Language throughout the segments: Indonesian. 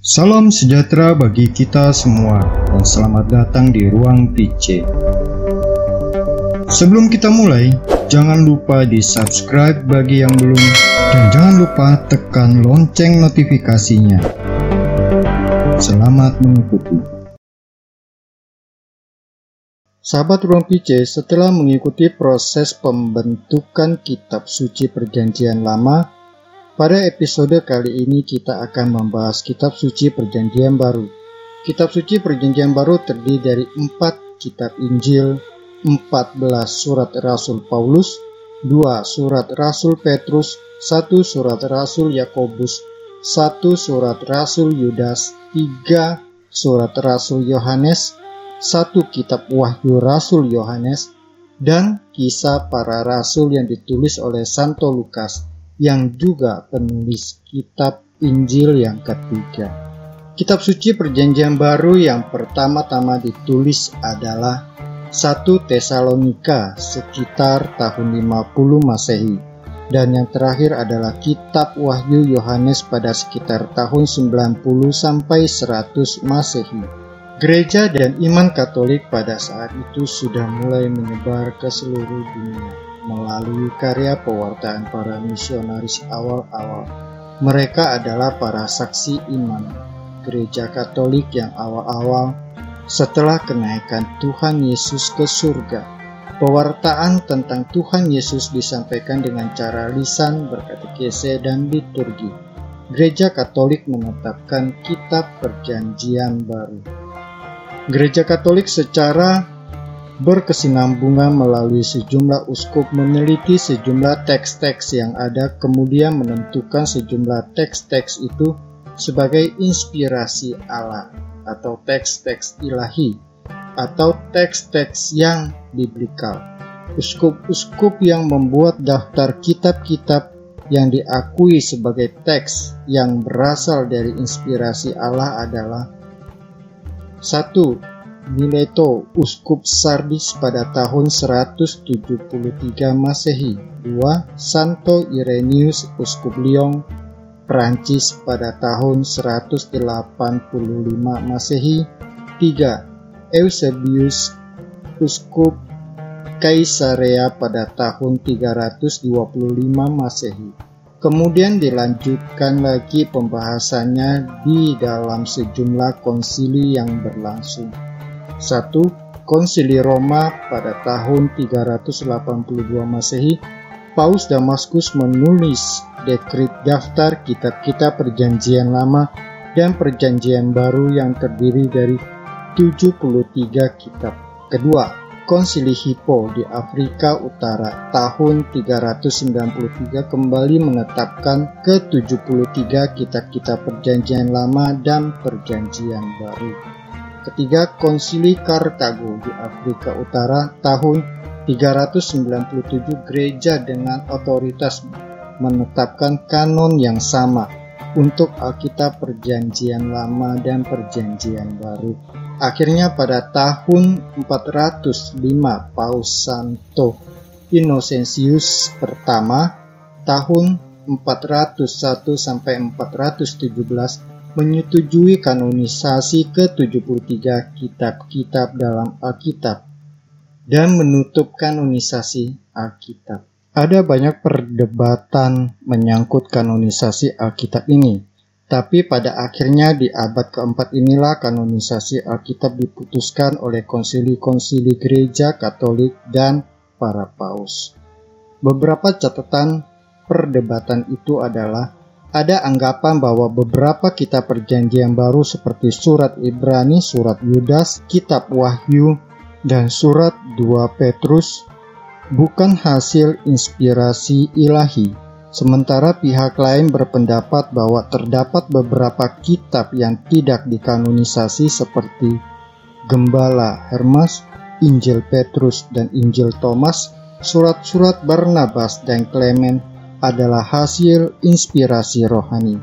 Salam sejahtera bagi kita semua dan selamat datang di Ruang PC. Sebelum kita mulai, jangan lupa di subscribe bagi yang belum dan jangan lupa tekan lonceng notifikasinya. Selamat mengikuti. Sahabat Ruang PC, setelah mengikuti proses pembentukan kitab suci perjanjian lama, pada episode kali ini kita akan membahas kitab suci perjanjian baru. Kitab suci perjanjian baru terdiri dari empat kitab Injil, 14 surat Rasul Paulus, 2 surat Rasul Petrus, 1 surat Rasul Yakobus, 1 surat Rasul Yudas, 3 surat Rasul Yohanes, 1 kitab Wahyu Rasul Yohanes, dan kisah para rasul yang ditulis oleh Santo Lukas yang juga penulis kitab Injil yang ketiga. Kitab suci perjanjian baru yang pertama-tama ditulis adalah 1 Tesalonika sekitar tahun 50 Masehi dan yang terakhir adalah kitab Wahyu Yohanes pada sekitar tahun 90 sampai 100 Masehi. Gereja dan iman Katolik pada saat itu sudah mulai menyebar ke seluruh dunia melalui karya pewartaan para misionaris awal-awal. Mereka adalah para saksi iman gereja Katolik yang awal-awal setelah kenaikan Tuhan Yesus ke surga. Pewartaan tentang Tuhan Yesus disampaikan dengan cara lisan, berkatekese, dan liturgi. Gereja Katolik menetapkan kitab perjanjian baru. Gereja Katolik secara berkesinambungan melalui sejumlah uskup meneliti sejumlah teks-teks yang ada kemudian menentukan sejumlah teks-teks itu sebagai inspirasi Allah atau teks-teks ilahi atau teks-teks yang biblikal. Uskup-uskup yang membuat daftar kitab-kitab yang diakui sebagai teks yang berasal dari inspirasi Allah adalah satu Mileto, Uskup Sardis pada tahun 173 Masehi. 2. Santo Irenaeus, Uskup Lyon, Prancis pada tahun 185 Masehi. 3. Eusebius, Uskup Kaisarea pada tahun 325 Masehi. Kemudian dilanjutkan lagi pembahasannya di dalam sejumlah konsili yang berlangsung. 1. Konsili Roma pada tahun 382 Masehi, Paus Damaskus menulis dekrit daftar kitab-kitab perjanjian lama dan perjanjian baru yang terdiri dari 73 kitab. Kedua, Konsili Hippo di Afrika Utara tahun 393 kembali menetapkan ke-73 kitab-kitab perjanjian lama dan perjanjian baru. Ketiga, Konsili Kartago di Afrika Utara tahun 397 gereja dengan otoritas menetapkan kanon yang sama untuk Alkitab Perjanjian Lama dan Perjanjian Baru. Akhirnya pada tahun 405 Paus Santo Innocentius pertama tahun 401 sampai 417 menyetujui kanonisasi ke-73 kitab-kitab dalam Alkitab dan menutup kanonisasi Alkitab. Ada banyak perdebatan menyangkut kanonisasi Alkitab ini, tapi pada akhirnya di abad keempat inilah kanonisasi Alkitab diputuskan oleh konsili-konsili gereja Katolik dan para paus. Beberapa catatan perdebatan itu adalah ada anggapan bahwa beberapa kitab perjanjian baru seperti surat Ibrani, surat Yudas, kitab Wahyu, dan surat 2 Petrus bukan hasil inspirasi ilahi. Sementara pihak lain berpendapat bahwa terdapat beberapa kitab yang tidak dikanonisasi seperti Gembala Hermas, Injil Petrus dan Injil Thomas, surat-surat Barnabas dan Clement adalah hasil inspirasi rohani.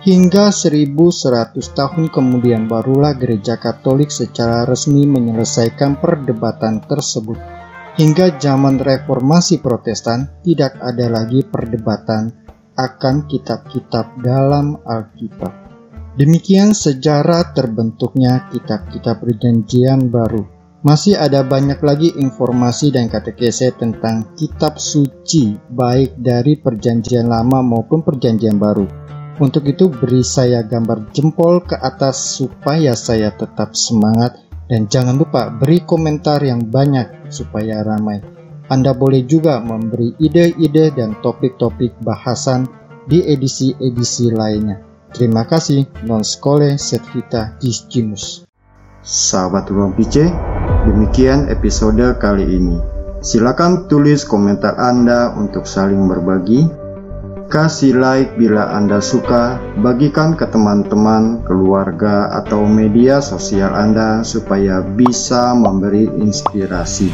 Hingga 1100 tahun kemudian barulah gereja Katolik secara resmi menyelesaikan perdebatan tersebut. Hingga zaman reformasi Protestan tidak ada lagi perdebatan akan kitab-kitab dalam Alkitab. Demikian sejarah terbentuknya kitab-kitab perjanjian baru. Masih ada banyak lagi informasi dan katekese tentang kitab suci baik dari perjanjian lama maupun perjanjian baru. Untuk itu beri saya gambar jempol ke atas supaya saya tetap semangat dan jangan lupa beri komentar yang banyak supaya ramai. Anda boleh juga memberi ide-ide dan topik-topik bahasan di edisi-edisi lainnya. Terima kasih, Non Skole Servita Discimus. Sahabat Ruang PC, demikian episode kali ini. Silakan tulis komentar Anda untuk saling berbagi. Kasih like bila Anda suka, bagikan ke teman-teman, keluarga, atau media sosial Anda supaya bisa memberi inspirasi.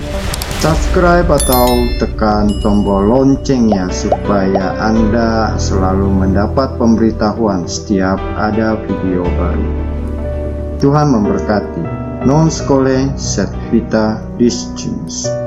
Subscribe atau tekan tombol loncengnya supaya Anda selalu mendapat pemberitahuan setiap ada video baru. Tuhan memberkati. Non scole set vita discimus.